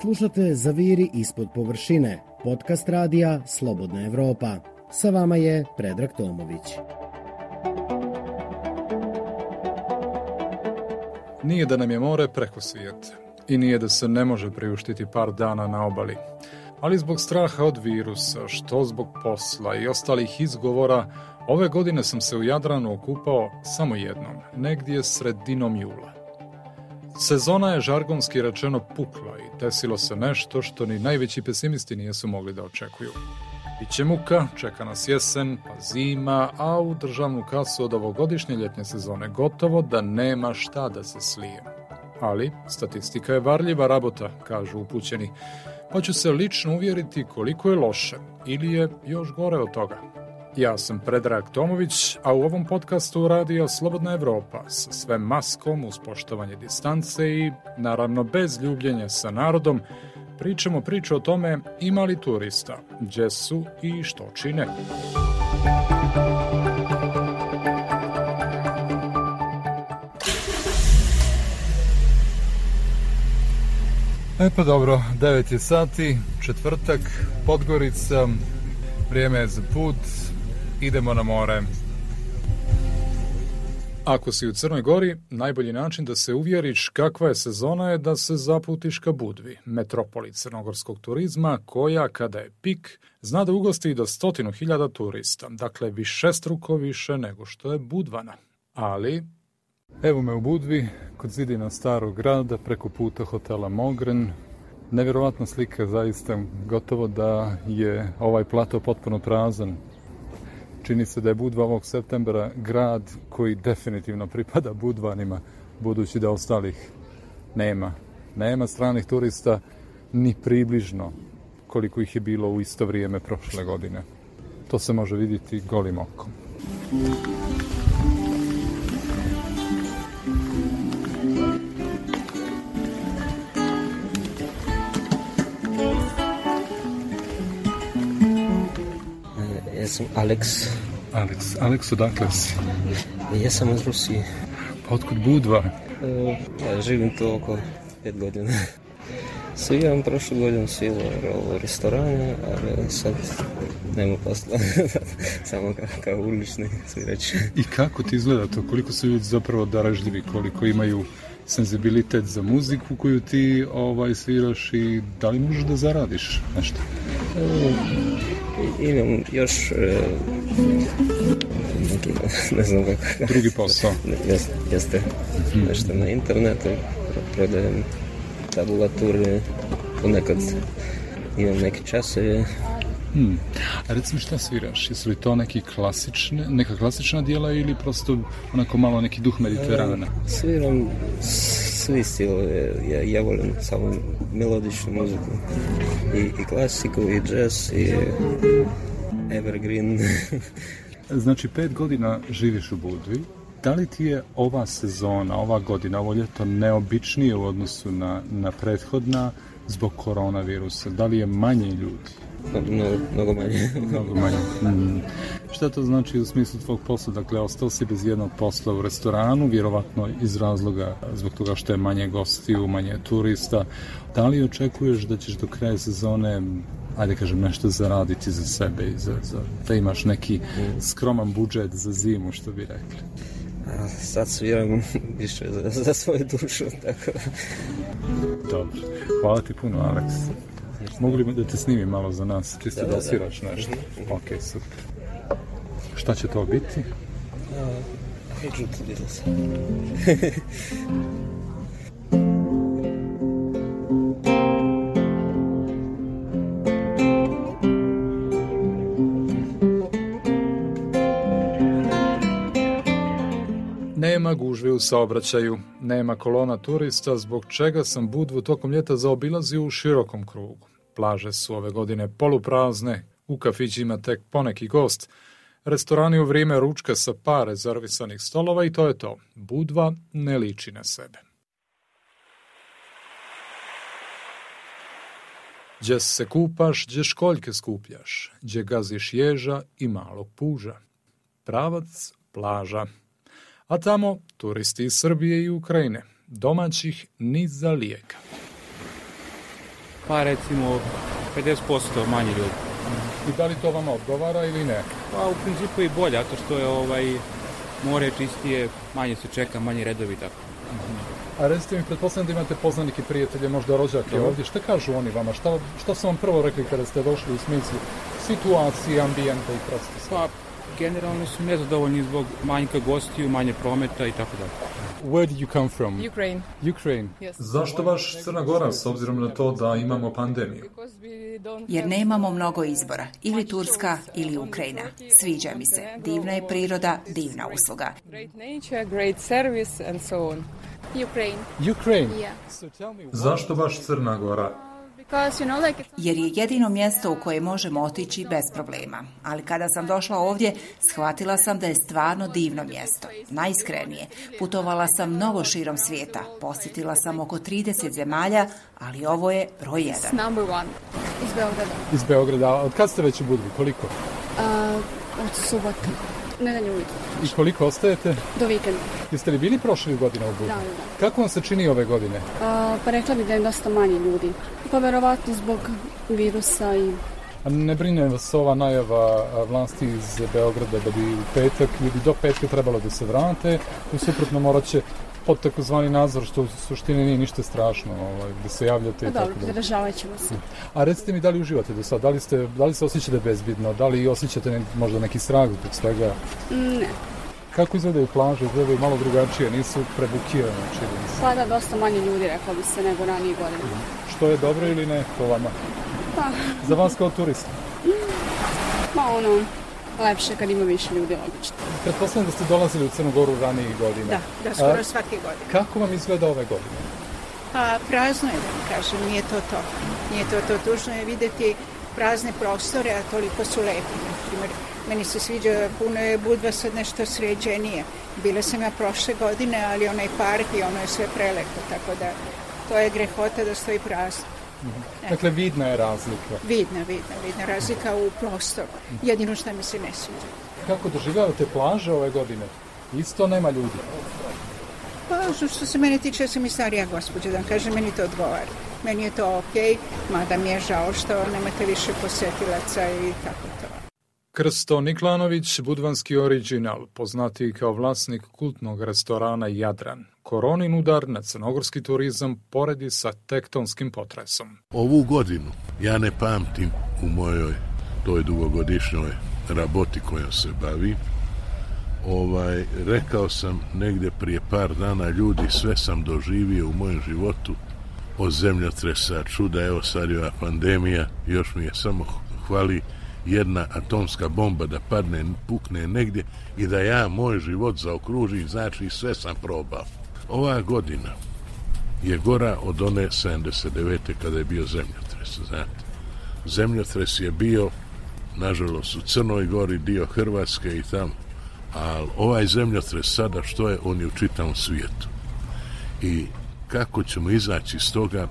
Slušate Zaviri ispod površine, podcast radija Slobodna Evropa. Sa vama je Predrag Tomović. Nije da nam je more preko svijeta i nije da se ne može priuštiti par dana na obali. Ali zbog straha od virusa, što zbog posla i ostalih izgovora, ove godine sam se u Jadranu okupao samo jednom, negdje sredinom jula. Sezona je žargonski rečeno pukla i desilo se nešto što ni najveći pesimisti nijesu mogli da očekuju. Biće muka, čeka nas jesen, pa zima, a u državnu kasu od ovogodišnje ljetnje sezone gotovo da nema šta da se slije. Ali, statistika je varljiva rabota, kažu upućeni, pa ću se lično uvjeriti koliko je loše, ili je još gore od toga. Ja sam Predrag Tomović, a u ovom podcastu radio Slobodna Evropa sa sve maskom uz poštovanje distance i, naravno, bez ljubljenja sa narodom, pričamo priču o tome ima li turista, gdje su i što čine. E pa dobro, 9 je sati, četvrtak, Podgorica, vrijeme je za put, idemo na more. Ako si u Crnoj Gori, najbolji način da se uvjeriš kakva je sezona je da se zaputiš ka Budvi, metropoli crnogorskog turizma, koja, kada je pik, zna da ugosti do stotinu hiljada turista, dakle višestruko više nego što je Budvana. Ali, evo me u Budvi, kod zidina starog grada, preko puta hotela Mogren, nevjerovatna slika, zaista gotovo da je ovaj plato potpuno prazan, Čini se da je Budva ovog septembra grad koji definitivno pripada Budvanima, budući da ostalih nema. Nema stranih turista ni približno koliko ih je bilo u isto vrijeme prošle godine. To se može vidjeti golim okom. Sam Alex. Alex, Alex, odakle si? Ja sam iz Rusije. Pa otkud Budva? E, ja živim tu oko pet godina. Sviram prošlu godinu svilo u restorane, ali sad nema posla. Samo kao, kao ulični svirač. I kako ti izgleda to? Koliko su ljudi zapravo daražljivi? Koliko imaju senzibilitet za muziku koju ti ovaj sviraš i da li možeš da zaradiš nešto? E, imam još e, neki, ne znam kako. Drugi posao. Jeste, jeste. nešto na internetu, prodajem tabulature, ponekad imam neke časove. Hmm. A recimo šta sviraš? Jesu li to neki klasične, neka klasična dijela ili prosto onako malo neki duh mediterana? E, sviram svi stilove. Ja, ja volim samo melodičnu muziku. I, i klasiku, i jazz, i evergreen. znači, pet godina živiš u Budvi. Da li ti je ova sezona, ova godina, ovo ljeto neobičnije u odnosu na, na prethodna zbog koronavirusa? Da li je manje ljudi? Mnogo, mnogo manje. mnogo manje. Mm. Šta to znači u smislu tvog posla? Dakle, ostao si bez jednog posla u restoranu, vjerovatno iz razloga zbog toga što je manje gostiju, manje turista. Da li očekuješ da ćeš do kraja sezone ajde kažem, nešto zaraditi za sebe i za, za, da imaš neki skroman budžet za zimu, što bi rekli? A, sad sviram više za, za svoju dušu, tako. Dobro. Hvala ti puno, Aleks. Mogli bi da te snimim malo za nas, čisto da, da, da osviraš nešto. Ok, super. Šta će to biti? Hedžut Beatles. Nema gužve u saobraćaju, nema kolona turista, zbog čega sam Budvu tokom ljeta zaobilazio u širokom krugu. Plaže su ove godine poluprazne, u kafićima tek poneki gost, restorani u vrijeme ručka sa par rezervisanih stolova i to je to. Budva ne liči na sebe. Gdje se kupaš, gdje školjke skupljaš, gdje gaziš ježa i malog puža. Pravac, plaža. A tamo turisti iz Srbije i Ukrajine, domaćih ni za lijeka. Pa recimo 50% manje ljudi. I da li to vama odgovara ili ne? Pa u principu i bolje, zato što je ovaj, more čistije, manje se čeka, manje redovi tako. A recite mi, pretpostavljam da imate poznanike, prijatelje, možda rođake ovdje. Šta kažu oni vama? Šta, šta su vam prvo rekli kada ste došli u smislu situacije, ambijenta i prosto sve? Pa generalno su nezadovoljni zbog manjka gostiju, manje prometa i tako dalje. Where did you come from? Ukraine. Ukraine. Yes. Zašto baš Crna Gora, s obzirom na to da imamo pandemiju? Because we don't Jer have nemamo mnogo izbora, ili Turska ili Ukrajina. Sviđa mi se, divna je priroda, divna usluga. Great nature, great service and so on. Ukraine. Ukraine. Yeah. So tell me, Zašto baš Crna Gora? Because, you know, like it's Jer je jedino mjesto u koje možemo otići bez problema. Ali kada sam došla ovdje, shvatila sam da je stvarno divno mjesto. Najiskrenije, putovala sam mnogo širom svijeta. Posjetila sam oko 30 zemalja, ali ovo je broj jedan. number one iz Beograda. Iz Beograda. Od kad ste već u Budvi? Koliko? A, od subota. Nedelju ujutro. I koliko ostajete? Do vikenda. Jeste li bili prošli godina u Budvi? Da, da. Kako vam se čini ove godine? A, pa rekla bih da je dosta manje ljudi. Pa verovatno zbog virusa i A ne brine vas ova najava vlasti iz Beograda da bi u petak ili do petka trebalo da se vrate, u suprotno morat će pod takozvani nadzor, što u suštini nije ništa strašno, ovaj, da se javljate pa i tako dobro, da. zadržavat ćemo se. A recite mi da li uživate do sad, da li, ste, da li se osjećate bezbidno, da li osjećate ne- možda neki strah zbog svega? Ne. Kako izgledaju plaže, izgledaju malo drugačije, nisu prebukirane, čini se. Pa da, dosta manje ljudi, rekla bi se, nego ranije godine. Što je dobro ili ne po vama? Pa, Za vas kao turista? ma ono, lepše kad ima više ljudi, logično. Pretpostavljam da ste dolazili u Crnu Goru ranijih godina. Da, da, skoro A, svake godine. Kako vam izgleda ove godine? Pa prazno je, da vam kažem, nije to to. Nije to to. Tužno je videti prazne prostore, a toliko su lepi. Na primjer, meni se sviđa, puno je Budva sad nešto sređenije. Bila sam ja prošle godine, ali onaj park i ono je sve prelepo, tako da to je grehota da stoji prazno. Dakle, vidna je razlika. Vidna, vidna, vidna razlika u prostoru. Jedino što mi se ne sviđa. Kako doživljavate plaže ove godine? Isto nema ljudi. Pa, što se mene tiče, ja sam i starija gospođa, da vam kažem, meni to odgovara. Meni je to okej, mada mi je žao što nemate više posetilaca i tako to. Krsto Niklanović, budvanski original, poznati kao vlasnik kultnog restorana Jadran. Koronin udar na crnogorski turizam poredi sa tektonskim potresom. Ovu godinu ja ne pamtim u mojoj toj dugogodišnjoj raboti kojom se bavi. Ovaj, rekao sam negdje prije par dana ljudi sve sam doživio u mojem životu od zemljotresa, čuda, evo sad je pandemija, još mi je samo hvali jedna atomska bomba da padne, pukne negdje i da ja moj život zaokružim, znači sve sam probao. Ova godina je gora od one 79. kada je bio zemljotres, znate. Zemljotres je bio, nažalost, u Crnoj Gori, dio Hrvatske i tamo, ali ovaj zemljotres sada što je, on je u čitavom svijetu. I kako ćemo izaći iz toga,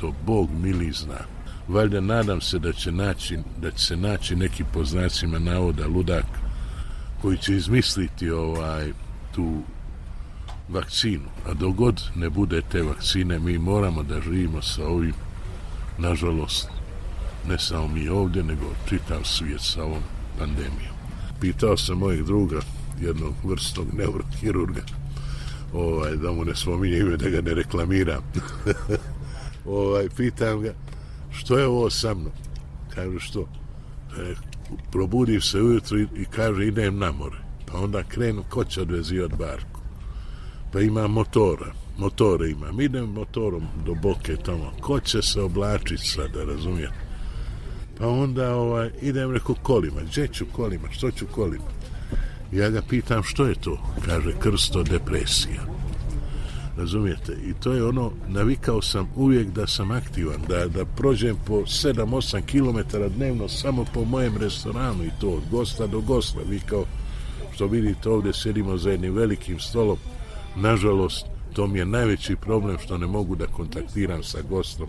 to Bog mili zna. Valjda nadam se da će, naći, da će se naći neki po znacima navoda ludak koji će izmisliti ovaj tu vakcinu. A dogod ne bude te vakcine, mi moramo da živimo sa ovim, nažalost, ne samo mi ovdje, nego čitav svijet sa ovom pandemijom. Pitao sam mojeg druga, jednog vrstnog neurohirurga, ovaj, da mu ne spominje ime, da ga ne reklamiram. ovaj, pitam ga, što je ovo sa mnom? Kaže, što? E, probudim se ujutro i, i kaže, idem na more. Pa onda krenu, ko će odvezivati barku? Pa ima motora, motore imam. Idem motorom do boke tamo. Ko će se oblačiti sada, razumijete? Pa onda ovaj, idem reko kolima. Gdje ću kolima? Što ću kolima? Ja ga pitam što je to? Kaže krsto depresija. Razumijete? I to je ono, navikao sam uvijek da sam aktivan, da, da prođem po 7-8 km dnevno samo po mojem restoranu i to od gosta do gosta. Vi kao što vidite ovdje sjedimo za jednim velikim stolom. Nažalost, to mi je najveći problem što ne mogu da kontaktiram sa gostom.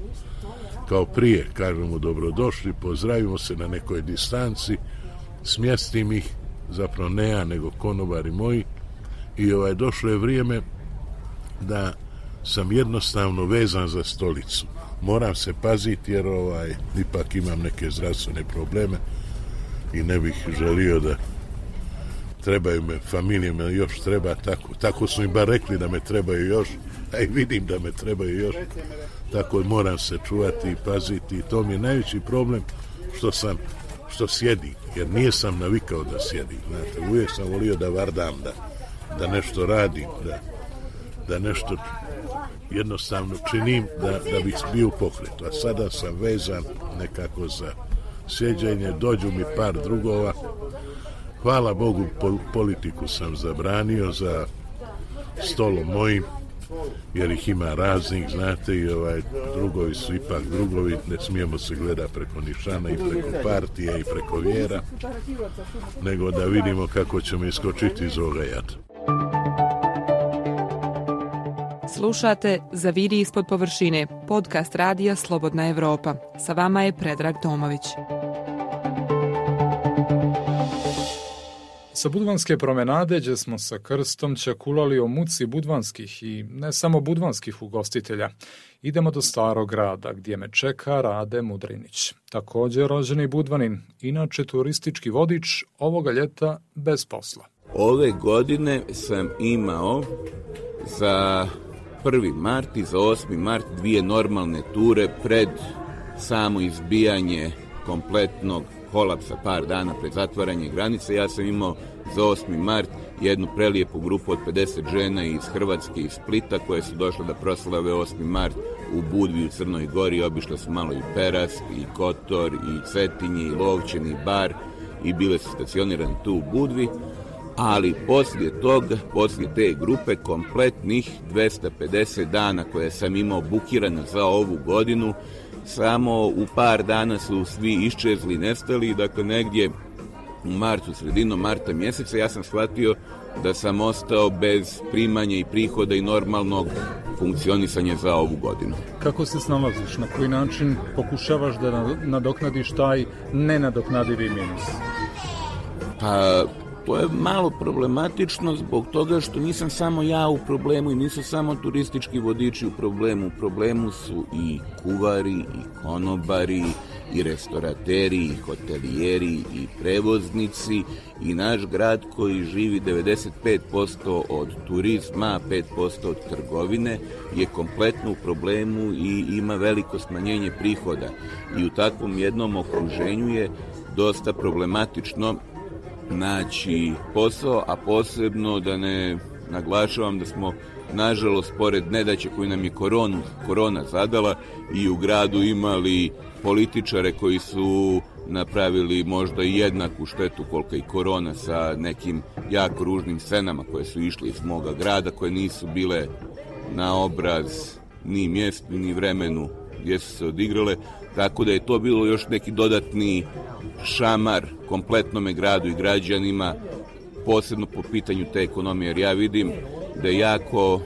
Kao prije, kažem mu dobrodošli, pozdravimo se na nekoj distanci, smjestim ih, zapravo ne ja, nego konobari moji, i ovaj, došlo je vrijeme da sam jednostavno vezan za stolicu. moram se paziti jer ovaj, ipak imam neke zdravstvene probleme i ne bih želio da trebaju me, familije me još treba tako, tako su mi bar rekli da me trebaju još, a i vidim da me trebaju još, tako moram se čuvati i paziti i to mi je najveći problem što sam, što sjedim, jer nije sam navikao da sjedim, znate, uvijek sam volio da vardam, da, da nešto radim, da, da nešto jednostavno činim da, da bih bio u pokretu, a sada sam vezan nekako za sjeđenje, dođu mi par drugova, hvala Bogu pol, politiku sam zabranio za stolom mojim, jer ih ima raznih, znate, i ovaj, drugovi su ipak drugovi, ne smijemo se gleda preko nišana i preko partije i preko vjera, nego da vidimo kako ćemo iskočiti iz ovoga jada. Slušate Zaviri ispod površine, podcast radija Slobodna Evropa. Sa vama je Predrag Tomović. Sa Budvanske promenade, gdje smo sa krstom čakulali o muci budvanskih i ne samo budvanskih ugostitelja, idemo do starog grada gdje me čeka Rade Mudrinić. Također rođeni budvanin, inače turistički vodič, ovoga ljeta bez posla. Ove godine sam imao za 1. mart i za 8. mart dvije normalne ture pred samo izbijanje kompletnog kolapsa par dana pred zatvaranje granice. Ja sam imao za 8. mart jednu prelijepu grupu od 50 žena iz Hrvatske i Splita koje su došle da proslave 8. mart u Budvi u Crnoj Gori. Obišle su malo i Peras, i Kotor, i Cetinje, i Lovćen, i Bar i bile su stacionirane tu u Budvi ali poslije toga, poslije te grupe kompletnih 250 dana koje sam imao bukirano za ovu godinu, samo u par dana su svi iščezli, nestali, dakle negdje u martu, sredinom marta mjeseca, ja sam shvatio da sam ostao bez primanja i prihoda i normalnog funkcionisanja za ovu godinu. Kako se snalaziš? Na koji način pokušavaš da nadoknadiš taj nenadoknadivi minus? Pa, to je malo problematično zbog toga što nisam samo ja u problemu i nisu samo turistički vodiči u problemu. U problemu su i kuvari, i konobari, i restorateri, i hotelijeri, i prevoznici i naš grad koji živi 95% od turizma, 5% od trgovine je kompletno u problemu i ima veliko smanjenje prihoda. I u takvom jednom okruženju je dosta problematično naći posao, a posebno da ne naglašavam da smo nažalost pored nedaće koju nam je koronu, korona zadala i u gradu imali političare koji su napravili možda i jednaku štetu kolika i korona sa nekim jako ružnim scenama koje su išli iz moga grada, koje nisu bile na obraz ni mjestu, ni vremenu gdje su se odigrale, tako da je to bilo još neki dodatni šamar kompletnome gradu i građanima, posebno po pitanju te ekonomije, jer ja vidim da je jako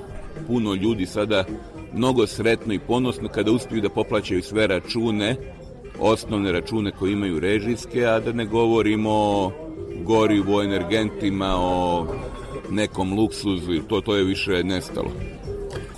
puno ljudi sada mnogo sretno i ponosno kada uspiju da poplaćaju sve račune, osnovne račune koje imaju režijske, a da ne govorimo o gorivu, o energentima, o nekom luksuzu, to, to je više nestalo.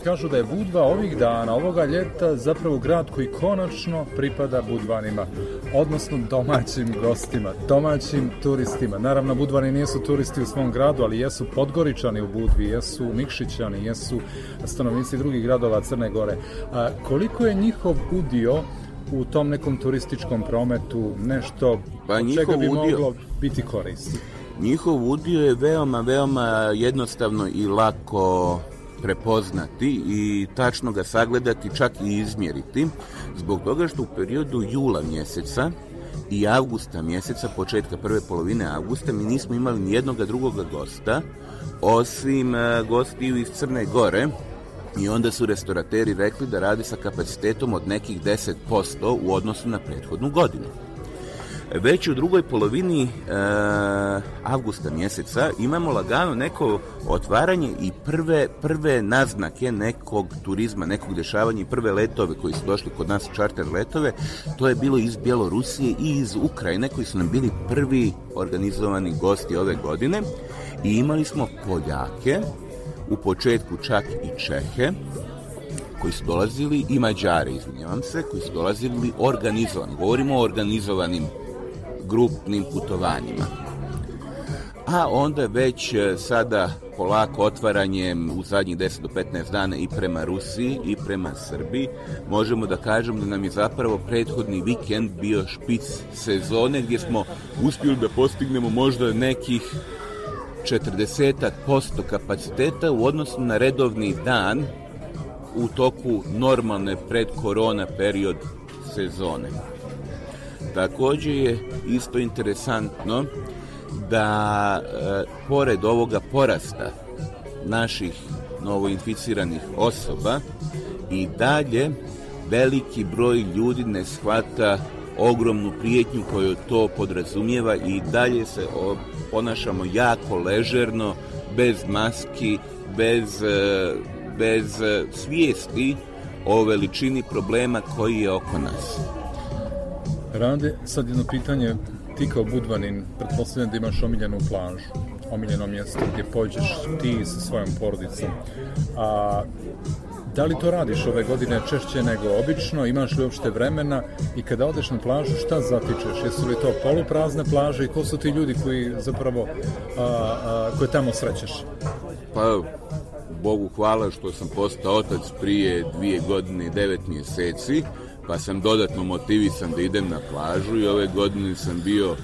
Kažu da je Budva ovih dana, ovoga ljeta, zapravo grad koji konačno pripada Budvanima, odnosno domaćim gostima, domaćim turistima. Naravno, Budvani nijesu turisti u svom gradu, ali jesu Podgoričani u Budvi, jesu Nikšićani, jesu stanovnici drugih gradova Crne Gore. A koliko je njihov udio u tom nekom turističkom prometu nešto pa od čega bi udio... moglo biti koristi? Njihov udio je veoma, veoma jednostavno i lako prepoznati i tačno ga sagledati, čak i izmjeriti, zbog toga što u periodu jula mjeseca i avgusta mjeseca, početka prve polovine avgusta, mi nismo imali nijednog drugog gosta, osim gostiju iz Crne Gore, i onda su restorateri rekli da radi sa kapacitetom od nekih 10% u odnosu na prethodnu godinu. Već u drugoj polovini e, avgusta mjeseca imamo lagano neko otvaranje i prve, prve naznake nekog turizma, nekog dešavanja i prve letove koji su došli kod nas čarter letove, to je bilo iz Bjelorusije i iz Ukrajine koji su nam bili prvi organizovani gosti ove godine i imali smo Poljake, u početku čak i Čehe, koji su dolazili i Mađari, izvinjavam se, koji su dolazili organizovani. Govorimo o organizovanim grupnim putovanjima. A onda već e, sada polako otvaranjem u zadnjih 10 do 15 dana i prema Rusiji i prema Srbiji, možemo da kažemo da nam je zapravo prethodni vikend bio špic sezone gdje smo uspjeli da postignemo možda nekih 40% kapaciteta u odnosu na redovni dan u toku normalne pred korona period sezone. Također je isto interesantno da e, pored ovoga porasta naših novoinficiranih osoba i dalje veliki broj ljudi ne shvata ogromnu prijetnju koju to podrazumijeva i dalje se ponašamo jako ležerno, bez maski, bez, e, bez e, svijesti o veličini problema koji je oko nas. Rade, sad jedno pitanje, ti kao Budvanin, pretpostavljam da imaš omiljenu plažu, omiljeno mjesto gdje pođeš ti sa svojom porodicom. A da li to radiš ove godine češće nego obično? Imaš li uopšte vremena? I kada odeš na plažu, šta zatičeš? Jesu li to poluprazne plaže i ko su ti ljudi koji zapravo a, koje tamo srećeš? Pa, Bogu hvala što sam postao otac prije dvije godine i devet mjeseci, pa sam dodatno motivisan da idem na plažu i ove godine sam bio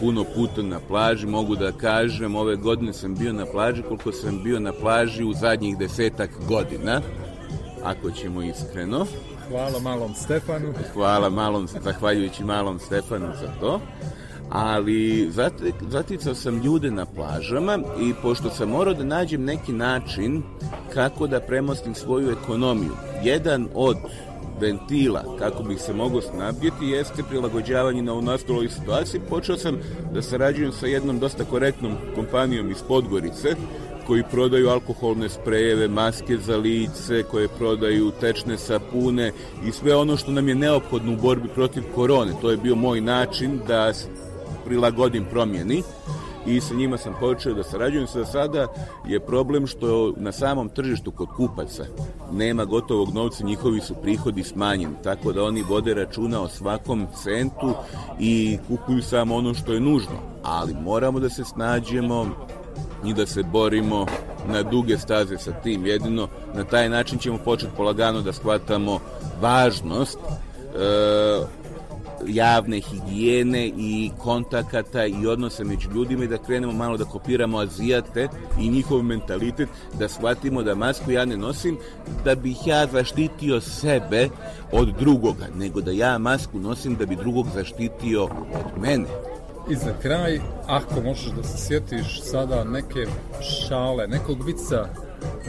puno puta na plaži, mogu da kažem, ove godine sam bio na plaži koliko sam bio na plaži u zadnjih desetak godina ako ćemo iskreno. Hvala malom Stefanu. Hvala malom, zahvaljujući malom Stefanu za to. Ali zaticao sam ljude na plažama i pošto sam morao da nađem neki način kako da premostim svoju ekonomiju. Jedan od ventila kako bih se mogao snabdjeti jeste prilagođavanje na nastaloj situaciji. Počeo sam da sarađujem sa jednom dosta korektnom kompanijom iz Podgorice koji prodaju alkoholne sprejeve, maske za lice, koje prodaju tečne sapune i sve ono što nam je neophodno u borbi protiv korone. To je bio moj način da prilagodim promjeni i sa njima sam počeo da sarađujem. Sa sada je problem što na samom tržištu kod kupaca nema gotovog novca, njihovi su prihodi smanjeni, tako da oni vode računa o svakom centu i kupuju samo ono što je nužno. Ali moramo da se snađemo, i da se borimo na duge staze sa tim. Jedino na taj način ćemo početi polagano da shvatamo važnost e, javne higijene i kontakata i odnose među ljudima i da krenemo malo da kopiramo azijate i njihov mentalitet, da shvatimo da masku ja ne nosim da bih ja zaštitio sebe od drugoga, nego da ja masku nosim da bi drugog zaštitio od mene. I za kraj, ako možeš da se sjetiš sada neke šale, nekog vica,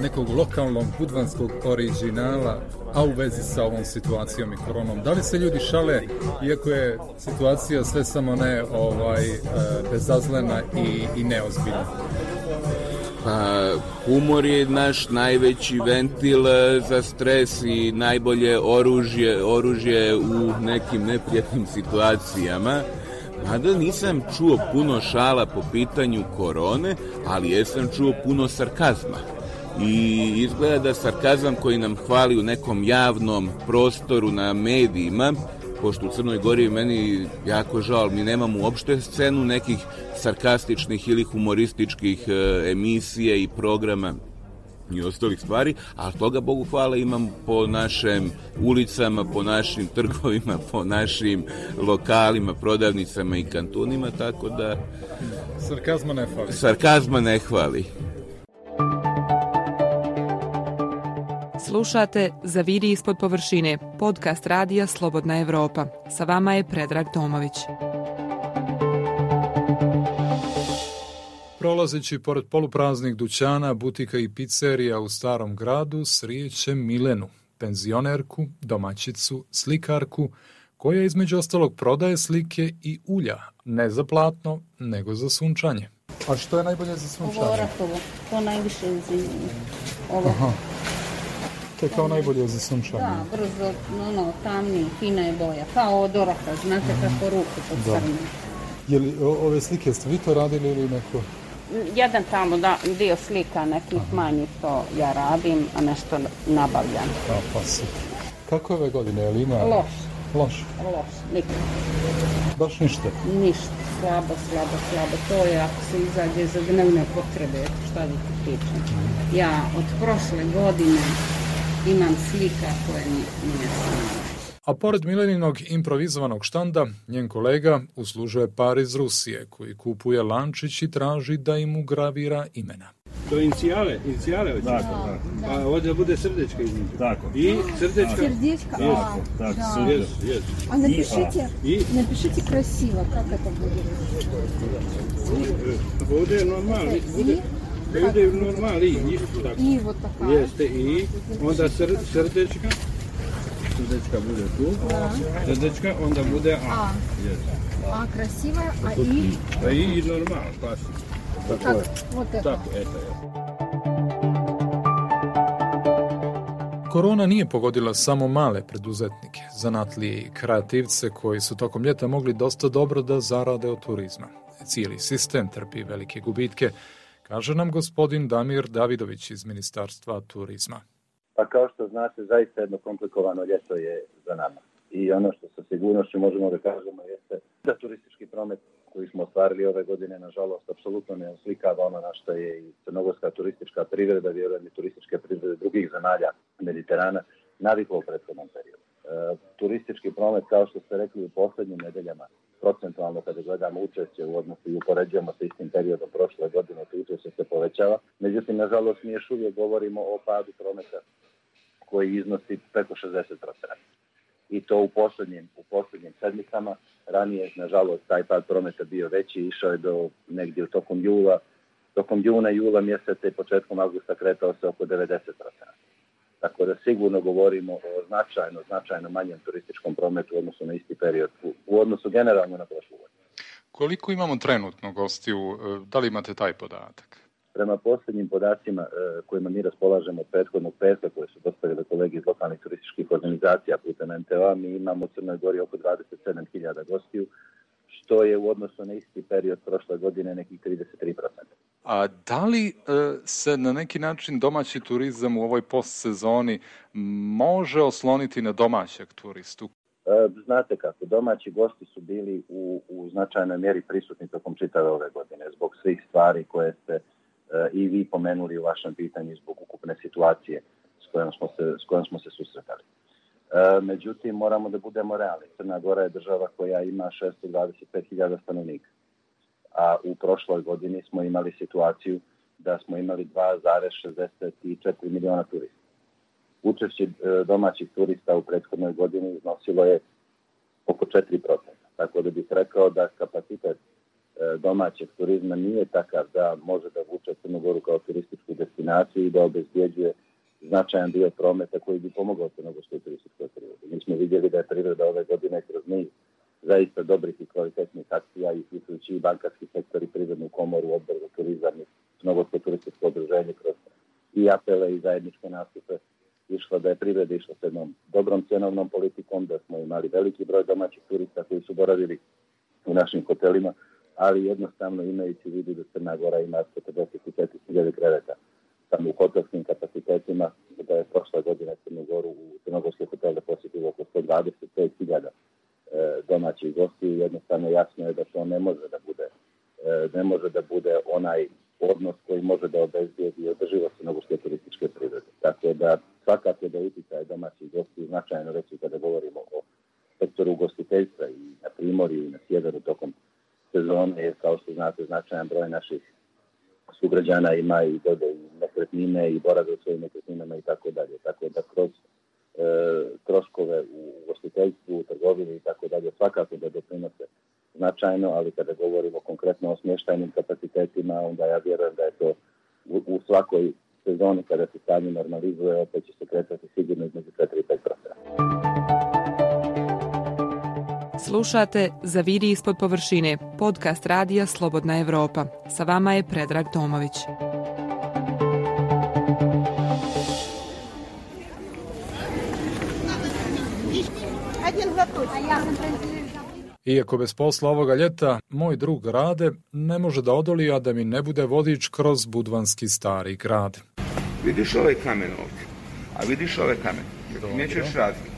nekog lokalnog budvanskog originala, a u vezi sa ovom situacijom i koronom. Da li se ljudi šale, iako je situacija sve samo ne ovaj, e, bezazlena i, i neozbiljna? Pa, humor je naš najveći ventil e, za stres i najbolje oružje, oružje u nekim neprijatnim situacijama. Mada nisam čuo puno šala po pitanju korone, ali jesam čuo puno sarkazma. I izgleda da sarkazam koji nam hvali u nekom javnom prostoru na medijima, pošto u Crnoj Gori meni jako žao, mi nemamo uopšte scenu nekih sarkastičnih ili humorističkih e, emisija i programa i ostalih stvari, a toga Bogu hvala imam po našim ulicama, po našim trgovima, po našim lokalima, prodavnicama i kantunima, tako da... Sarkazma ne hvali. Sarkazma ne hvali. Slušate Zaviri ispod površine, podcast radija Slobodna Evropa. Sa vama je Predrag Tomović. Prolazeći pored polupraznih dućana, butika i pizzerija u starom gradu, srijećem Milenu, penzionerku, domaćicu, slikarku, koja između ostalog prodaje slike i ulja, ne za platno, nego za sunčanje. A što je najbolje za sunčanje? Ovo orakovo, to najviše zimljenje. Ovo. Aha. To je kao najbolje za sunčanje. Da, brzo, ono, tamni, fina je boja, kao od oraka, znate kako ruku pod Je li ove slike ste vi to radili ili neko? jedan tamo da, dio slika nekih manjih to ja radim, a nešto nabavljam. A, pa super. Kako je ove godine, je li ima? Loš. Loš? Loš, nikad. Baš ništa? Ništa, slabo, slabo, slabo. To je ako se izađe za dnevne potrebe, šta da ti pričam. Ja od prošle godine imam slika koje nije, nije snimala. A pored Mileninog improvizovanog štanda, njen kolega uslužuje par iz Rusije, koji kupuje lančić i traži da im ugravira imena. To je inicijale, inicijale hoćeš? Tako, tako. Pa ovdje bude srdečka između. Tako. I srdečka? Сердечко. Jest, А, так, да. супер. Jest, jest. А напишите, И? напишите красиво, как это будет. Bude normalni, bude, bude normalni, isto tako. И вот такая. Jeste i onda sr, srdečka, srdečka bude tu, srdečka, onda bude A. А, Jest. а красивая, а и A i, i normal, klasično. Tako как je. вот это. Tako, eto je. Korona nije pogodila samo male preduzetnike, zanatlije i kreativce koji su tokom ljeta mogli dosta dobro da zarade od turizma. Cijeli sistem trpi velike gubitke, kaže nam gospodin Damir Davidović iz Ministarstva turizma. Pa kao što znate, zaista jedno komplikovano ljeto je za nama. I ono što sa sigurnošću možemo da kažemo jeste da turistički promet koji smo ostvarili ove godine, nažalost, apsolutno ne oslikava ono na što je i crnogorska turistička privreda, vjerujem i turističke privrede drugih zemalja Mediterana, navikla u prethodnom periodu. E, turistički promet, kao što ste rekli u poslednjim nedeljama, procentualno kada gledamo učešće u odnosu i upoređujemo sa istim periodom prošle godine, to učešće se povećava. Međutim, nažalost, mi još uvijek govorimo o padu prometa koji iznosi preko 60%. I to u posljednjim, u posljednjim sedmicama. Ranije, nažalost, taj pad prometa bio veći, išao je do negdje u tokom jula, tokom juna, jula mjeseca i početkom augusta kretao se oko 90%. Tako da sigurno govorimo o značajno, značajno manjem turističkom prometu u odnosu na isti period, u, u odnosu generalno na prošlu godinu. Koliko imamo trenutno gostiju? E, Da li imate taj podatak? Prema posljednjim podacima e, kojima mi raspolažemo od prethodnog petka koje su dostavili kolegi iz lokalnih turističkih organizacija putem MTA, mi imamo u Crnoj Gori oko 27.000 gostiju, što je u odnosu na isti period prošle godine nekih 33%. A da li e, se na neki način domaći turizam u ovoj postsezoni može osloniti na domaćeg turistu? E, Znate kako, domaći gosti su bili u, u značajnoj mjeri prisutni tokom čitave ove godine zbog svih stvari koje ste e, i vi pomenuli u vašem pitanju zbog ukupne situacije s kojom smo se, s kojom smo se susretali. Međutim, moramo da budemo realni. Crna Gora je država koja ima 625.000 stanovnika. A u prošloj godini smo imali situaciju da smo imali 2,64 miliona turista. Učešće e, domaćih turista u prethodnoj godini iznosilo je oko 4%. Tako da bih rekao da kapacitet e, domaćeg turizma nije takav da može da vuče Crnu Goru kao turističku destinaciju i da obezbjeđuje značajan dio prometa koji bi pomogao crnogorskoj turističkoj privredi. Mi smo vidjeli da je privreda ove godine kroz niz zaista dobrih i kvalitetnih akcija i uključujući i bankarski sektor i privrednu komoru, odbor za turizam i crnogorsko turističko udruženje kroz i apele i zajedničke nastupe. Išla da je privreda išla sa jednom dobrom cjenovnom politikom, da smo imali veliki broj domaćih turista koji su boravili u našim hotelima, ali jednostavno imajući vidu da Crna Gora ima 45.000 kreveta samo u hotelskim kapacitetima, da je prošle godine Crnu Goru u Crnogorske hotele posjetilo oko 125.000 e, domaćih gostiju, jednostavno jasno je da to ne može da bude e, ne može da bude onaj odnos koji može da obezbijedi održivost crnogorske turističke privrede. Tako da svakako da utjecaj domaćih gostiju značajno reći kada govorimo o sektoru ugostiteljstva i na primorju i na sjeveru tokom sezone, jer kao što znate značajan broj naših sugrađana ima i dode i nekretnine i borave u svojim nekretninama i tako dalje. Tako da kroz e, troškove u ugostiteljstvu, u trgovini i tako dalje svakako da doprinose značajno, ali kada govorimo konkretno o smještajnim kapacitetima, onda ja vjerujem da je to u, u svakoj sezoni kada se stanje normalizuje, opet će se kretati sigurno između 4 i 5 Slušate Zaviri ispod površine, podcast radija Slobodna Evropa. Sa vama je Predrag Tomović. Iako bez posla ovoga ljeta, moj drug Rade ne može da odoli, a da mi ne bude vodič kroz budvanski stari grad. Vidiš ovaj kamen ovdje, a vidiš ovaj kamen. Nećeš razliku.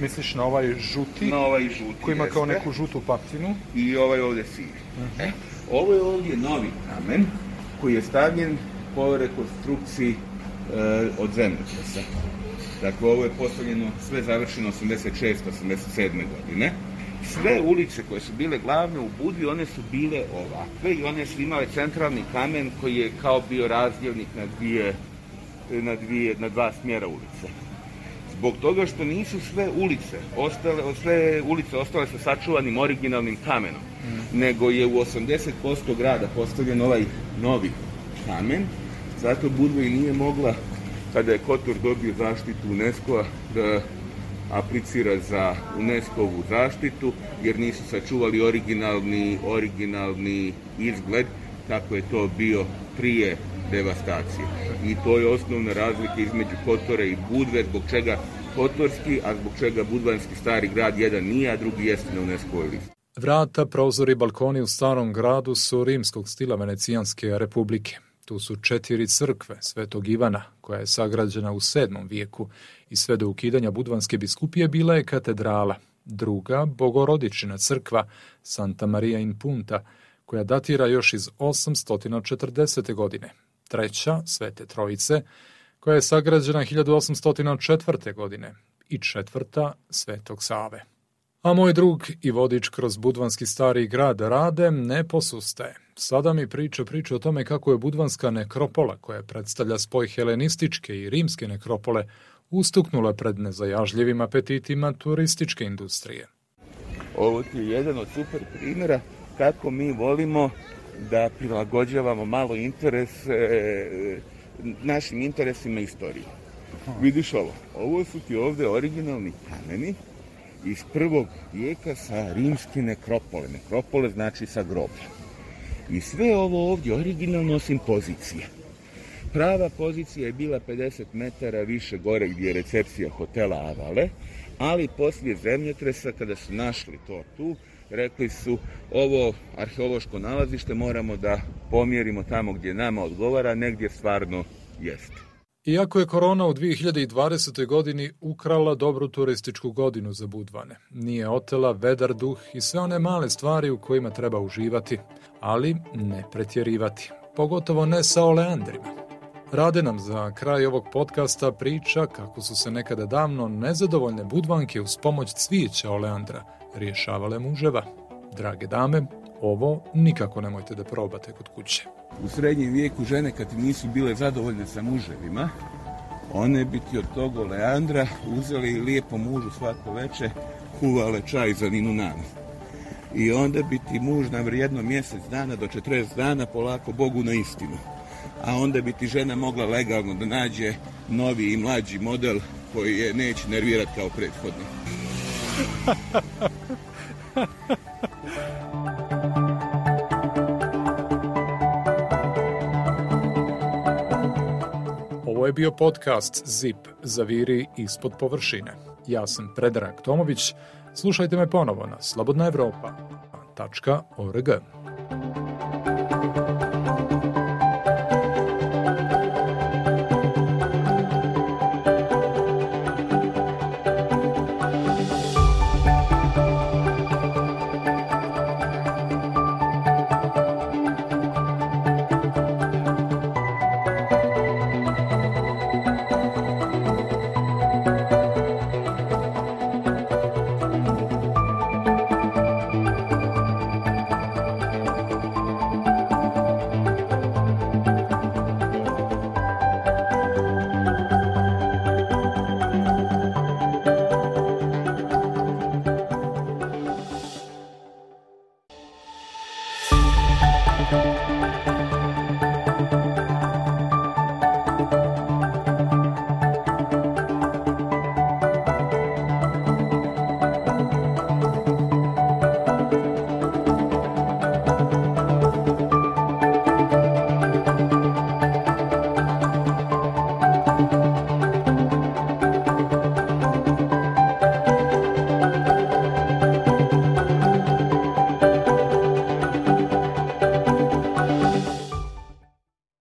Misliš na ovaj žuti? Na ovaj žuti, Koji ima kao neku žutu patinu? I ovaj ovdje sivi. E, ovo je ovdje novi kamen koji je stavljen po rekonstrukciji e, od zemljotresa. Dakle, ovo je postavljeno, sve završeno 86. 87. godine. Sve ulice koje su bile glavne u Budvi, one su bile ovakve i one su imale centralni kamen koji je kao bio razdjelnik na dvije, na dvije, na dva smjera ulice. Zbog toga što nisu sve ulice, ostale, sve ulice ostale sa sačuvanim originalnim kamenom, nego je u 80% grada postavljen ovaj novi kamen, zato Budva i nije mogla, kada je Kotor dobio zaštitu UNESCO-a, da aplicira za UNESCO-vu zaštitu, jer nisu sačuvali originalni, originalni izgled, kako je to bio prije devastacije. I to je osnovna razlika između Kotora i Budve, zbog čega Kotorski, a zbog čega Budvanski stari grad jedan nije, a drugi jeste na UNESCO-voj listi. Vrata, prozori i balkoni u starom gradu su rimskog stila Venecijanske republike. Tu su četiri crkve Svetog Ivana, koja je sagrađena u 7. vijeku i sve do ukidanja Budvanske biskupije bila je katedrala. Druga, Bogorodičina crkva, Santa Maria in Punta, koja datira još iz 840. godine. Treća, Svete Trojice, koja je sagrađena 1804. godine. I četvrta, Svetog Save. A moj drug i vodič kroz budvanski stari grad Rade ne posustaje. Sada mi priča priča o tome kako je budvanska nekropola, koja predstavlja spoj helenističke i rimske nekropole, ustuknula pred nezajažljivim apetitima turističke industrije. Ovo je jedan od super primjera kako mi volimo da prilagođavamo malo interes e, našim interesima istorije. Vidiš ovo, ovo su ti ovdje originalni kameni iz prvog vijeka sa rimske nekropole. Nekropole znači sa groblja. I sve ovo ovdje originalno osim pozicije. Prava pozicija je bila 50 metara više gore gdje je recepcija hotela Avale, ali poslije zemljotresa kada su našli to tu, rekli su ovo arheološko nalazište moramo da pomjerimo tamo gdje nama odgovara, negdje stvarno jeste. Iako je korona u 2020. godini ukrala dobru turističku godinu za Budvane, nije otela vedar duh i sve one male stvari u kojima treba uživati, ali ne pretjerivati, pogotovo ne sa oleandrima. Rade nam za kraj ovog podcasta priča kako su se nekada davno nezadovoljne budvanke uz pomoć cvijeća oleandra rješavale muževa. Drage dame, ovo nikako nemojte da probate kod kuće. U srednjem vijeku žene kad nisu bile zadovoljne sa muževima, one bi ti od tog Leandra uzeli lijepo mužu svako veče, kuvale čaj za Ninu Nanu. I onda bi ti muž na vrijedno mjesec dana do 40 dana polako Bogu na istinu. A onda bi ti žena mogla legalno da nađe novi i mlađi model koji je neće nervirati kao prethodno. je bio podcast ZIP Zaviri ispod površine. Ja sam Predrag Tomović. Slušajte me ponovo na slobodnaevropa.org.